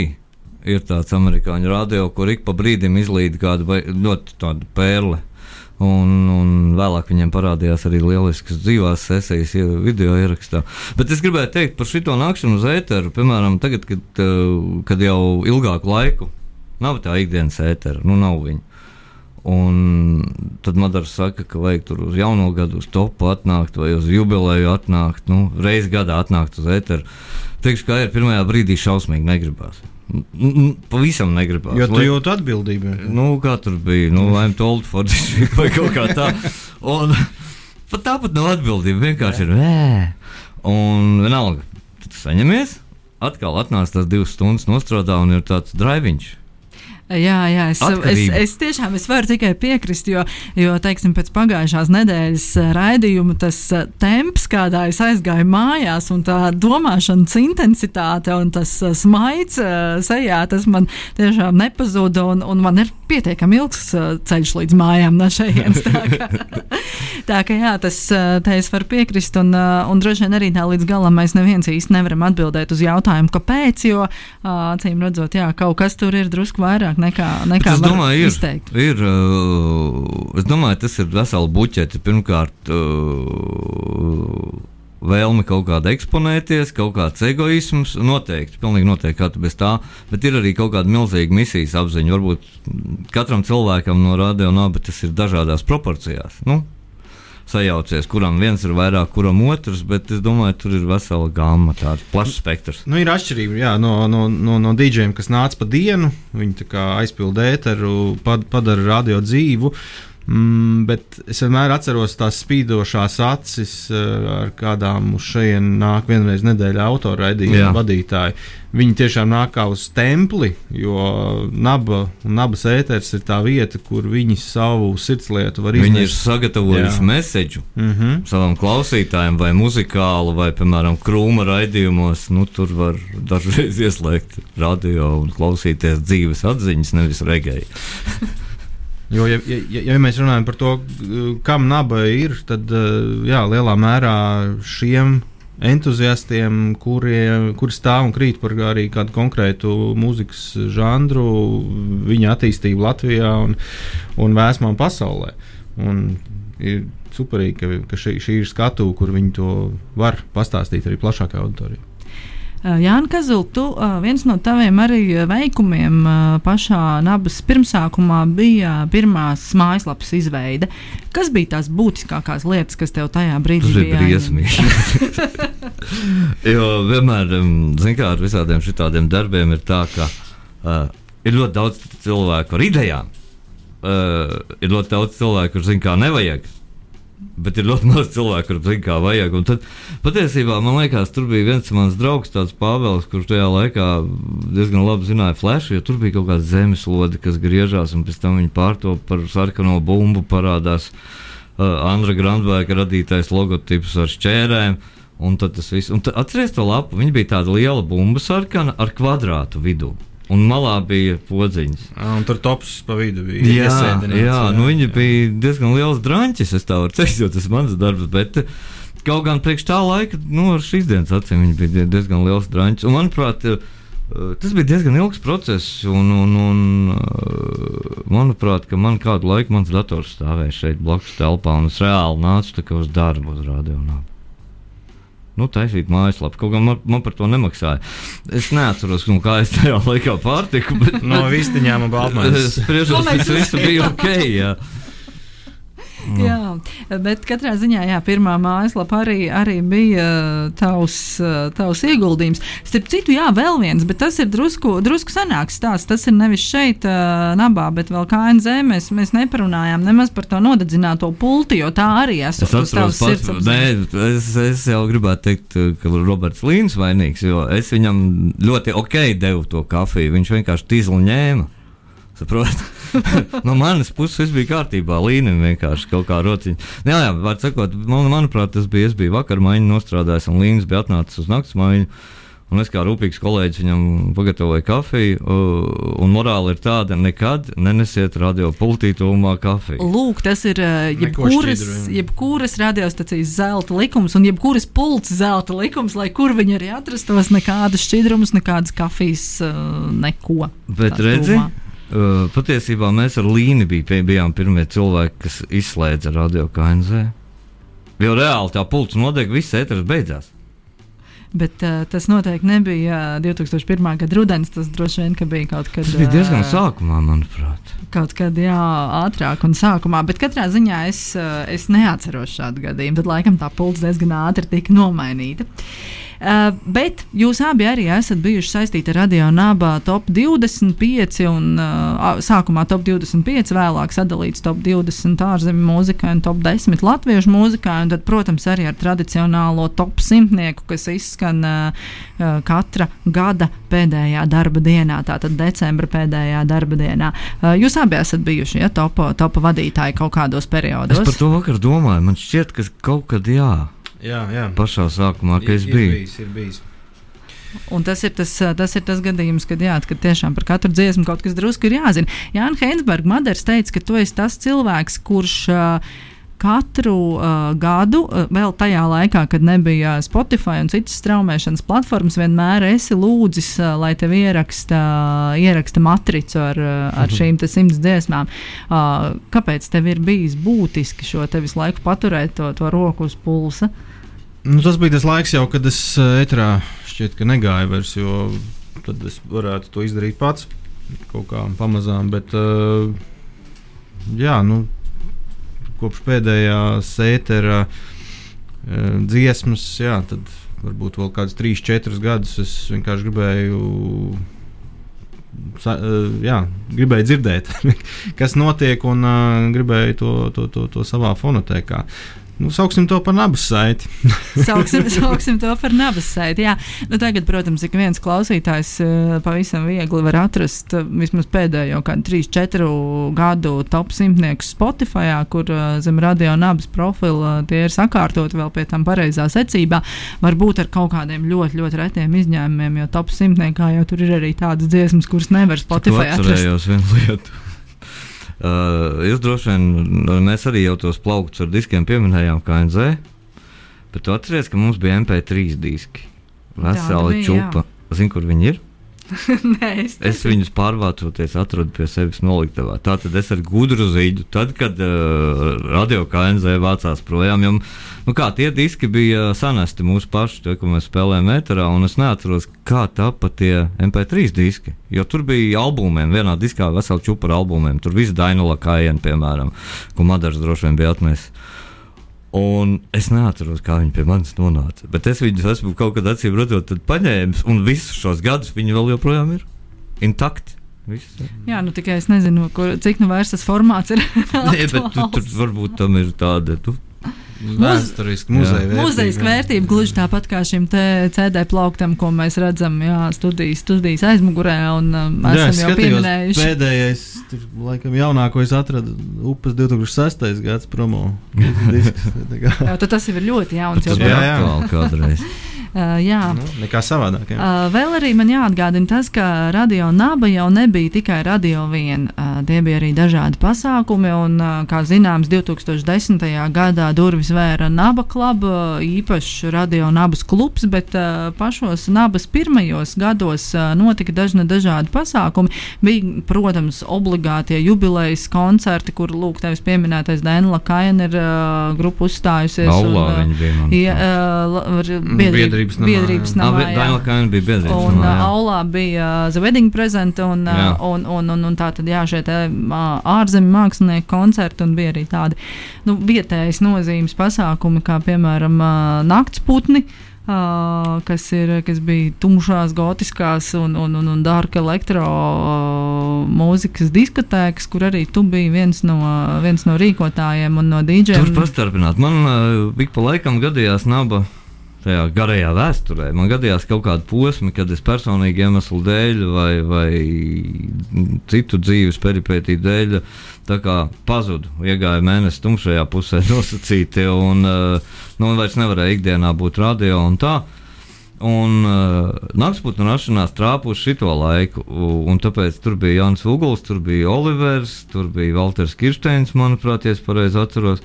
Ir tāds amerikāņu radio, kur ik pa brīdim izlīd kāda ļoti tāda pērle. Un, un vēlāk viņiem parādījās arī lieliskas dzīvās sesijas, video ierakstā. Bet es gribēju teikt par šo nākšanu uz ēteru, piemēram, tagad, kad, eh, kad jau ilgāku laiku nav tā ikdienas ētera, nu nav viņa. Un tad Madara saka, ka vajag tur uz jauno gadu, uz topu atnākt vai uz jubileju atnākt, nu, reizi gadā atnākt uz ēteru. Teikšu, kā ir pirmajā brīdī šausmīgi negribās. Pavisam negribās. Jo tu jūti atbildību. Nu, kā tur bija? Nu, I'm told for this vai kaut kā tā. Un pat tāpat nav atbildība. Vienkārši ir nē. Un vienalga, tu saņemies, atkal atnāc tās divas stundas nostrādā un ir tāds driviņš. Jā, jā es, es, Atkarība. es tiešām es varu tikai piekrist, jo, jo teiksim, pēc pagājušās nedēļas eh, raidījuma tas eh, temps, kādā es aizgāju mājās, un tā domāšanas intensitāte un tas eh, smaids sejā, tas man tiešām nepazuda, un, un man ir pietiekami ilgs eh, ceļš līdz mājām no šejienes. Tā kā, tā kā jā, tas te es varu piekrist, un, eh, un droši vien arī tā līdz galam mēs neviens īsti nevaram atbildēt uz jautājumu, kāpēc, jo acīm redzot, jā, kaut kas tur ir drusku vairāk nekā, Bet nekā es var domāju, ir, izteikt. ir uh, es domāju, tas ir vesela buķete. Pirmkārt, uh, vēlme kaut kāda eksponēties, kaut kāds egoisms. Noteikti, pilnīgi noteikti, kā tu bez tā. Bet ir arī kaut kāda milzīga misijas apziņa. Varbūt katram cilvēkam no rādio nav, bet tas ir dažādās proporcijās. Nu, Sajaucies, kuram viens ir vairāk, kuram otrs, bet es domāju, tur ir vesela gama, tāds plašs spektrs. Nu, ir atšķirība jā, no, no, no, no dīdžiem, kas nāca pa dienu. Viņi aizpilda ēteru, pad, padara radio dzīvu. Mm, bet es vienmēr atceros tās spīdošās acis, eh, ar kādām uz šejienes nāk vienreiz nedēļā Jā. autorraidījuma vadītāji. Viņi tiešām nāk kā uz templi, jo naba nabas ēteris ir tā vieta, kur viņi savu sirdslietu var Viņi ir sagatavojuši Jā. mēsēju Mm -hmm. savam klausītājam, vai muzikālu, vai, piemēram, krūma raidījumos. Nu, tur var dažreiz ieslēgt radio un klausīties dzīves atziņas, nevis regēju. Jo, ja, ja, ja- mēs runājam par to, kam naba ir, tad eh, jā, lielā mērā šiem entuziastiem, kuri, kuri stāv un krīt par arī kādu konkrētu mūzikas žanru, viņa attīstību Latvijā un, un vēsmām pasaulē. Un ir superīgi, ka, ka šī, šī ir skatu, kur viņi to var pastāstīt arī plašākai auditorijai. Jā, Kazul, tu ā, viens no taviem arī ā, veikumiem pašā nabas pirmsākumā bija pirmās mājaslapas izveide. Kas bija tās būtiskākās lietas, kas tev tajā brīdī Tas bija jāņem? briesmīgi. jo vienmēr, zināmā mērā, ar visādiem šādiem darbiem ir tā, ka uh, ir ļoti daudz cilvēku ar idejām. Uh, ir ļoti daudz cilvēku, kuriem zina, kā nevajag. Bet ir ļoti maz cilvēku, kuriem zina, kā vajag. Un tad patiesībā man liekas, tur bija viens mans draugs, tāds Pāvils, kurš tajā laikā diezgan labi zināja flash, jo tur bija kaut kāda zemeslode, kas griežās, un pēc tam viņi pārto par sarkano bumbu parādās. Uh, Andra Grandvēka radītais logotips ar šķērēm. Un tad tas viss, un atcerieties to lapu, viņa bija tāda liela bumba sarkana ar kvadrātu vidū. Un malā bija podziņas. Un tur tops pa vidu bija. Jā, iesēdināts, jā, nu viņa bija diezgan liels drāņķis, es tā varu teikt, jo tas mans darbs. Bet eh, kaut gan priekš tā laika, nu, ar šīs dienas acīm viņa bija die- diezgan liels drāņķis. Un, manuprāt, eh, tas bija diezgan ilgs process. Un, un, un, eh, manuprāt, ka man kādu laiku mans dators stāvēja šeit blakus telpā, un es reāli nācu uz darbu uz radio. Nu, taisīt mājaslapu. Kaut gan man, man par to nemaksāja. Es neatceros, nu, kā es tajā laikā pārtiku. Bet, No vistiņām un Ko mēs tas viss bija ok. Jā. Jā, bet katrā ziņā jā, pirmā mājaslapa arī, arī bija tavs, tavs ieguldījums. Starp citu, jā, vēl viens, bet tas ir drusku, drusku senāks stāsts. Tas ir nevis šeit, nabā, bet vēl KNZ. Mēs, mēs neparunājām nemaz par to nodedzināto pulti, jo tā arī Es esmu tavas atceros, pats, nē, es, es jau gribētu teikt, ka Roberts Līns vainīgs, jo es viņam ļoti ok devu to kafiju. Viņš vienkārši tīzli ņēma. Saprot? no manas puses viss bija kārtībā. Līnija vienkārši kaut kā rociņa. Nu, Jā, jā, var sakot, man, manuprāt, tas bija. Es biju vakar maiņu nostrādājis, un Līns bija atnācis uz naktas maiņu. Un es kā rūpīgs kolēģis viņam pagatavoju kafiju. Un morāli ir tāda, nekad nenesiet radio pultītumā kafiju. Lūk, tas ir uh, jebkuras, jebkuras radiostacijas zelta likums un jebkuras pults zelta likums, lai kur viņi arī atrastos, nekādas šķidrumus, nekādas kafijas, uh, neko. Bet redzi, tūmā. Uh, patiesībā mēs ar Līnu bij, bijām pirmie cilvēki, kas izslēdza radio KNZ. Jo reāli tā pults nodeg, viss ēteris beidzās. Bet uh, tas noteikti nebija uh, 2001. gada rudens. Tas droši vien ka bija kaut kad. Tas bija diezgan sākumā, manuprāt. Kaut kad jā, ātrāk un sākumā, bet katrā ziņā es, es neatceros šādu gadījumu. Tad laikam tā pults diezgan ātri tika nomainīta. Uh, bet jūs abi arī esat bijuši saistīti ar Radio Naba top 25 un uh, sākumā top 25, vēlāk sadalīts top 20 ārzemju mūzikai un top 10 latviešu mūzikai. Un tad, protams, arī ar tradicionālo top simtnieku, kas izskan uh, uh, katra gada pēdējā darba dienā, tātad decembra pēdējā darba dienā. Uh, jūs abi esat bijuši ja, topa, topa vadītāji kaut kādos Es periodos. par to vakar domāju. Man šķiet, ka kaut kad jā, Jā, jā. pašā sākumā, kad es biju. Ir bijis, ir bijis. Un tas ir tas, tas ir tas gadījums, kad, jā, kad tiešām par katru dziesmu kaut kas drusku ir jāzina. Jānis Heinsbergs, Madars teica, ka tu esi tas cilvēks, kurš. Uh, Katru uh, gadu, uh, vēl tajā laikā, kad nebija Spotify un citas straumēšanas platformas, vienmēr esi lūdzis, uh, lai tev ieraksta, ieraksta matricu ar, uh, ar šīm te simts dziesmām. Uh, kāpēc tev ir bijis būtiski šo te visu laiku paturēt to, to roku uz pulsa? Nu, tas bija tas laiks, jau, kad es uh, etrā šķiet, ka negāju vairs, jo tad es varētu to izdarīt pats kaut kā pamazām. Bet, uh, jā, nu, kopš pēdējās ētera uh, dziesmas, jā, tad varbūt vēl kāds 3, 4 gadus es vienkārši gribēju. Sa, uh, jā, gribēju dzirdēt, kas notiek, un uh, gribēju to, to, to, to savā fonotēkā. Nu, sauksim to par nabas saiti. Sauksim, sauksim to par nabas saiti. Jā. Nu, tagad, protams, ik viens klausītājs eh, pavisam viegli var atrast eh, vismaz pēdējo kādu 3, 4 gadu top simtnieku Spotify, kur eh, zem radio nabas profila tie ir sakārtoti vēl pie tam pareizā secībā. Varbūt ar kaut kādiem ļoti, ļoti retiem izņēmumiem, jo top simtniekā jau tur ir arī tādas dziesmas, kuras nevar Spotify atrast. Uh, jūs droši vien, nu, mēs arī jau tos plauktus ar diskiem pieminējām, kā NZ. Bet tu atceries, ka mums bija MP3 diski. Vesela čupa. Zini, kur viņi ir? Nē, es, Es viņus pārvācoties, atradu pie sevis noliktavā. Tā tad es ar gudru zīdu, tad, kad uh, radio KNZ vācās projām, jo nu kā, tie diski bija sanesti mūsu paši, tie, ko mēs spēlējām metrā, un es neatceros, kā tapa tie MP3 diski. Jo tur bija albumiem, vienā diskā vesela čupa ar albumiem. Tur viss Dainula Kaina, piemēram, ko Madars droši vien bija atnesis. Un es neatceros, kā viņi pie manis nonāca. Bet es viņus esmu kaut kad acīm redzot, paņēmis, un visus šos gadus viņi vēl joprojām ir intakti. Viss. jā, nu tikai es nezinu, kur, cik nu vairs tas formāts ir. Nē, bet tu, tur varbūt tam ir tāda. Tu, Vēsturiski muzeja vērtība. Muzeja vērtība gluži tāpat kā šim CD plauktam, ko mēs redzam jā, studijas, studijas aizmugurē. Un, um, Jā, esam es jau pieminējuši. pēdējais, tur, laikam, jaunāko es atradu upes 2006. gads promo. Jā, tas jau ir ļoti jauns. tas jau Jā, jā. kādreiz. Uh, jā. Nu, nekā savādāk. Jā. Uh, vēl arī man jāatgādina tas, ka radio naba jau nebija tikai radio vien. Uh, tie bija arī dažādi pasākumi, un, uh, kā zināms, 2010. gadā durvis vēra naba kluba, īpašs radio nabas klubs, bet uh, pašos nabas pirmajos gados uh, notika dažna dažādi pasākumi. Bija, protams, obligātie jubilejas koncerti, kur, lūk, tevis pieminētais Dēnla Kaina ir uh, grupa uzstājusies. Aulā un, uh, viņi bija. man Ja, uh, var- Biedrības namā, biedrības jā. Namā. bet Dainava Kaina bija biedrības. Un namā, uh, jā. Aulā bija uh, The Wedding Present, un, uh, Jā. un, un, un, un tā tad jā, šie uh, ārzemju mākslinieku koncerti, un bija arī tādi nu, vietējas nozīmes pasākumi, kā piemēram uh, Naktsputni. Uh, kas, ir, kas bija tumšās, gotiskās un, un, un, un dārka elektromūzikas diskotēkas, kur arī tu biji viens no, viens no rīkotājiem un no Tur dīdžiem. pastarpināt. Man uh, ik pa laikam gadījās naba. Tajā garajā vēsturē man gadījās kaut kāda posma, kad es personīgi iemeslu dēļ vai, vai citu dzīves peripētīju dēļ pazudu. Iegāju mēnesi tumšajā pusē nosacīti un uh, nu, vairs nevarēju ikdienā būt radio un tā. Un uh, Naksputna rašanās trāpuši šito laiku, un tāpēc tur bija Jānis Uguls, tur bija Olivers, tur bija Walters Kirsteins, manuprāt, ja es pareizi atceros.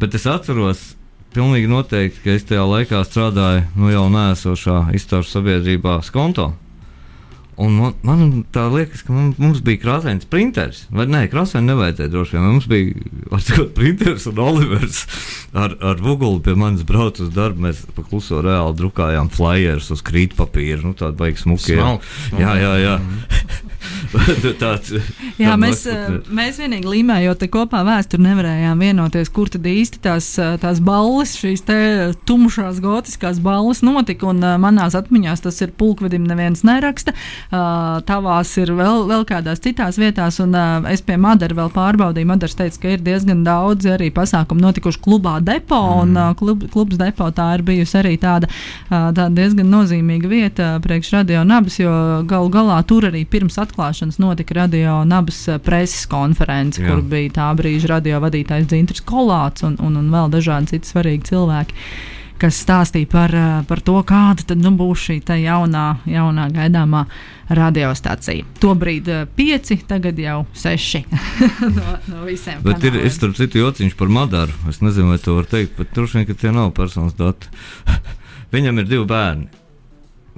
Bet es atceros pilnīgi noteikti, ka es tajā laikā strādāju nu, jau nēsošā izstāžu sabiedrībā Skonto. Un man, man tā liekas, ka mums, mums bija krāsains printeris. Vai ne? Krāsaini nevajadzēja droši vien. Mums bija sakot, printeris un Olivers ar, ar Vugulu pie manis brauc uz darbu. Mēs pa kluso reāli drukājām flyers uz krītpapīra. Nu, tāda baigs smuki. Jā, jā, jā. jā. tāds, Jā, mēs, naksputne. eh, mēs vienīgi līmējot te kopā vēsturi nevarējām vienoties, kur tad īsti tās, eh, tās balles, šīs te tumšās gotiskās balles notika. Un uh, manās atmiņās tas ir pulkvedim neviens neraksta. Tavās ir vēl, vēl kādās citās vietās, un es pie Madara vēl pārbaudīju. Madars teica, ka ir diezgan daudz arī pasākumu notikuši klubā depo, mm. un uh, klub, klubs depo tā ir bijusi arī tāda, tāda diezgan nozīmīga vieta priekš radio nabas, jo galu galā tur arī pirms atklāšanas notika radio nabas uh, preses konference, Jā. kur bija tā brīža radio vadītājs Dzintris Kolāts un, un, un vēl dažādi citi svarīgi cilvēki. Kas stāstīja par, uh, par to, kāda tad nu, būs šī jaunā, jaunā gaidāmā radiostacija. Tobrīd uh, pieci, tagad jau seši no, no visiem. Bet ir, kanāliem. ir starp citu jociņš par Madaru. Es nezinu, vai to var teikt, bet droši vien, ka tie nav personas dati. Viņam ir divi bērni.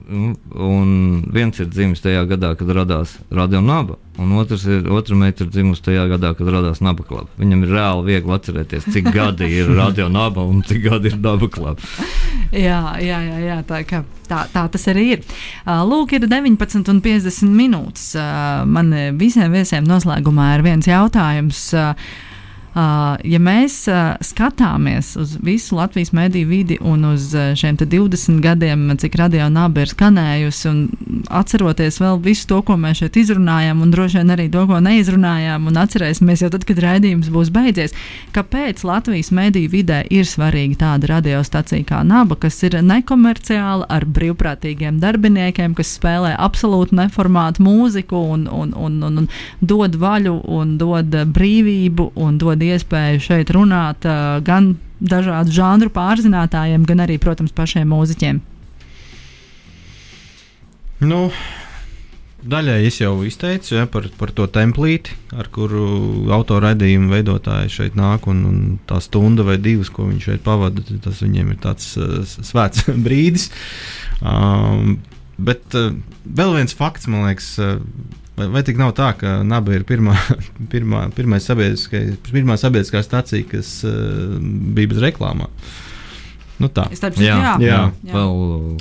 Un- Un viens ir dzimis tajā gadā, kad radās Radio Naba, un otrs ir, otra meita ir dzimusi tajā gadā, kad radās Naba Club. Viņam ir reāli viegli atcerēties, cik gadi ir Radio Naba un cik gadi ir Naba Club. Jā, jā, jā, jā tā, ka, tā, tā tas arī ir. Uh, Lūk, ir 19,50 minūtes. Uh, Man eh, visiem viesiem noslēgumā ir viens jautājums. Uh, ja mēs uh, skatāmies uz visu Latvijas mediju vidi un uz uh, šiem te 20 gadiem, cik radio naba ir skanējusi, un atceroties vēl visu to, ko mēs šeit izrunājām, un droši vien arī to, ko neizrunājām, un atcerēsimies jau tad, kad raidījums būs beidzies, kāpēc Latvijas mediju vidē ir svarīga tāda radiostacija kā naba, kas ir nekomerciāla ar brīvprātīgiem darbiniekiem, kas spēlē absolūti neformātu mūziku un, un, un, un, un dod vaļu un dod uh, brīvību un dod iespēju šeit runāt gan dažādu žanru pārzinātājiem, gan arī, protams, pašiem mūziķiem. Nu, daļai es jau izteicu ja, par, par to templīti, ar kuru autoraidījuma veidotāji šeit nāk, un, un tā stunda vai divas, ko viņi šeit pavada, tas viņiem ir tāds uh, svēts brīdis. Um, bet uh, vēl viens fakts, man liekas, uh, vai, vai tik nav tā, ka Naba ir pirmā, pirmā, pirmā sabiedriskā, pirmā sabiedriskā stacija, kas uh, bija bez reklāmām. Nu tā. Starp citu, jā, jā, jā. Jā. vēl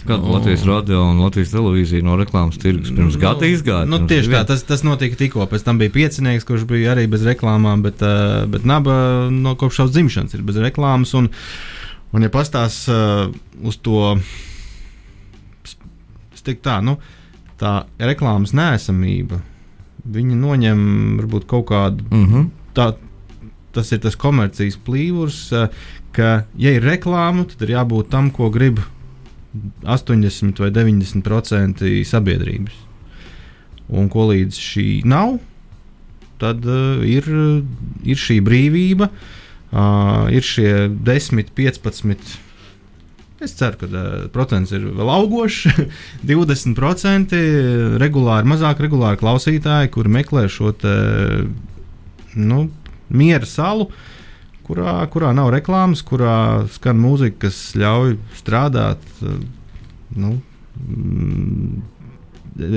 kad Latvijas radio un Latvijas televīzija no reklāmas tirgus pirms gada izgāja. Nu, tieši tā, tas, tas notika tikko. Pēc tam bija piecinieks, kurš bija arī bez reklāmām, bet, uh, bet naba no kopš savas dzimšanas ir bez reklāmas. Un, un ja pastās uh, uz to, es teiktu tā, nu, tā reklāmas nēsamība, viņi noņem varbūt kaut kādu Mhm. tā, tas ir tas komercijas plīvurs, eh, ka, ja ir reklāma, tad ir jābūt tam, ko grib 80 vai 90% sabiedrības. Un ko līdz šī nav, tad uh, ir, ir šī brīvība, uh, ir šie 10, 15. Es ceru, ka uh, procents ir vēl augošs. 20% regulāri, mazāk regulāri klausītāji, kuri meklē šo te, nu, miera salu, kurā, kurā nav reklāmas, kurā skan mūzika, kas ļauj strādāt. eh, Nu, mm,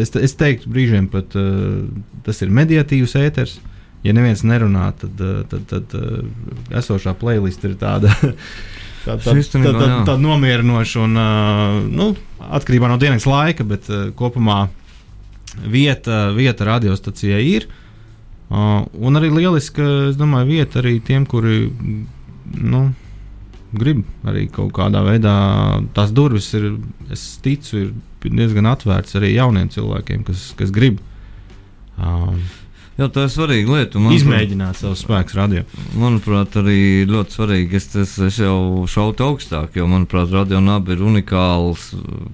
es, es teiktu, brīžiem pat uh, tas ir mediatīvs ēters. Ja neviens nerunā, tad, uh, tad, tad uh, esošā playlist ir tāda. Tā, tā, tā, tā, tā nomierinoša un nu, atkarībā no dienas laika, bet kopumā vieta, vieta radiostacijai ir. Un arī lieliska, es domāju, vieta arī tiem, kuri nu, grib arī kaut kādā veidā. Tās durvis ir, es ticu, ir diezgan atvērtas arī jauniem cilvēkiem, kas, kas grib uh, Jā, tā ir svarīga lieta. manuprāt- izmēģināt savus spēkus radio. Manuprāt, arī ļoti svarīgi. Es, es, es jau šautu augstāk, jo, manuprāt, Radio Naba ir unikāls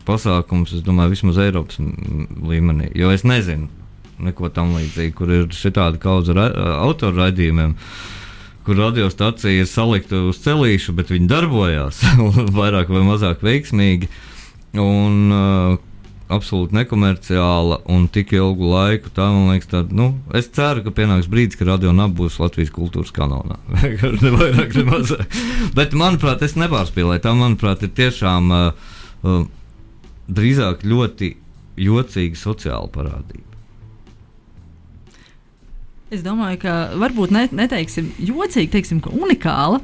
pasākums, es domāju, vismaz Eiropas līmenī. Jo es nezinu neko tam līdzīgu, kur ir šitāda kaudze ra autoru raidījumiem. Kur radiostacija ir salikta uz celīšu, bet viņi darbojās vairāk vai mazāk veiksmīgi. Un, uh, absolūti nekomerciāla un tik ilgu laiku. Tā, man liekas, tā, nu, es ceru, ka pienāks brīdis, kad radio naba būs Latvijas kultūras kanālā. ne vairāk, ne mazāk. Bet, manuprāt, es nepārspīlēju. Tā, manuprāt, ir tiešām uh, uh, drīzāk ļoti jocīga sociāla parādība. Es domāju, ka varbūt ne, neteiksim jocīgi, teiksim, ka unikāla.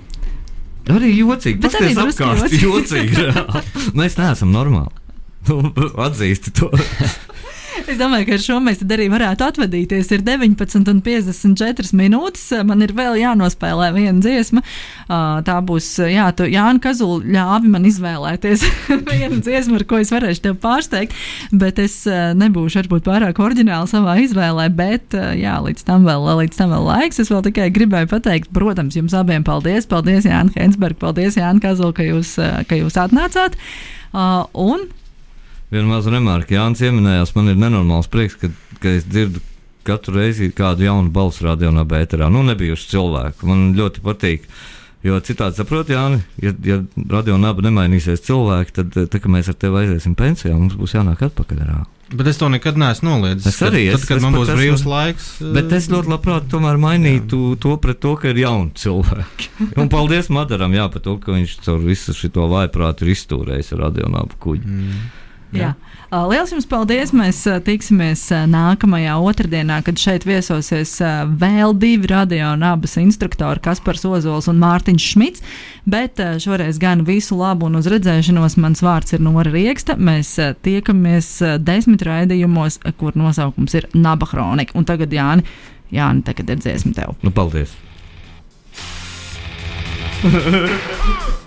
Arī jocīgi, Bet tas drusku apkārt jocīgi. jocīgi. Mēs neesam normāli. Atzīsti to. Es domāju, ka ar šo mēs arī varētu atvadīties. Ir 19,54 minūtes. Man ir vēl jānospēlē viena dziesma. Tā būs, jā, tu, Jānis Kazula ļāvi man izvēlēties vienu dziesmu, ar ko es varēšu tevi pārsteigt. Bet es nebūšu varbūt pārāk oriģināli savā izvēlē. Bet jā, līdz tam vēl, līdz tam vēl laiks. Es vēl tikai gribēju pateikt, protams, jums abiem paldies. Paldies, Jānis Hensberg, paldies, Jānis Kazula, ka jūs, ka jūs atnācāt. Ā, Un Viena maza remarka, Jānis pieminējās, man ir nenormāls prieks, ka, ka es dzirdu katru reizi kādu jaunu balsu radio no bēterā. Nu, nebijuši cilvēku. Man ļoti patīk. Jo citādi saprot, Jāni, ja, ja radio naba nemainīsies cilvēki, tad, kad mēs ar tevi aiziesim pensijā, mums būs jānāk atpakaļ. Rā. Bet es to nekad neesmu noliedzis. Es arī Tad, es- tad, kad es man būs esmu- brīvs laiks. Bet es ļoti labprāt tomēr mainītu jā. to pret to, ka ir jauni cilvēki. Un paldies Madaram jā, par to, ka viņš caur visu šo vājprātu ir izturējis ar radio naba kuģi. Mm. Jā. Uh, Lielas jums paldies! Mēs tiksimies nākamajā otrdienā, kad šeit viesosies vēl divi radio un abas instruktori, Kaspars Ozols un Mārtiņš Šmits. Bet šoreiz gan visu labu un uz redzēšanos. Mans vārds ir Nora Rieksta. Mēs tiekamies desmit raidījumos, kur nosaukums ir Naba Hronika. Un tagad, Jāni, Jāni tagad ir dziesma tev. Nu, paldies!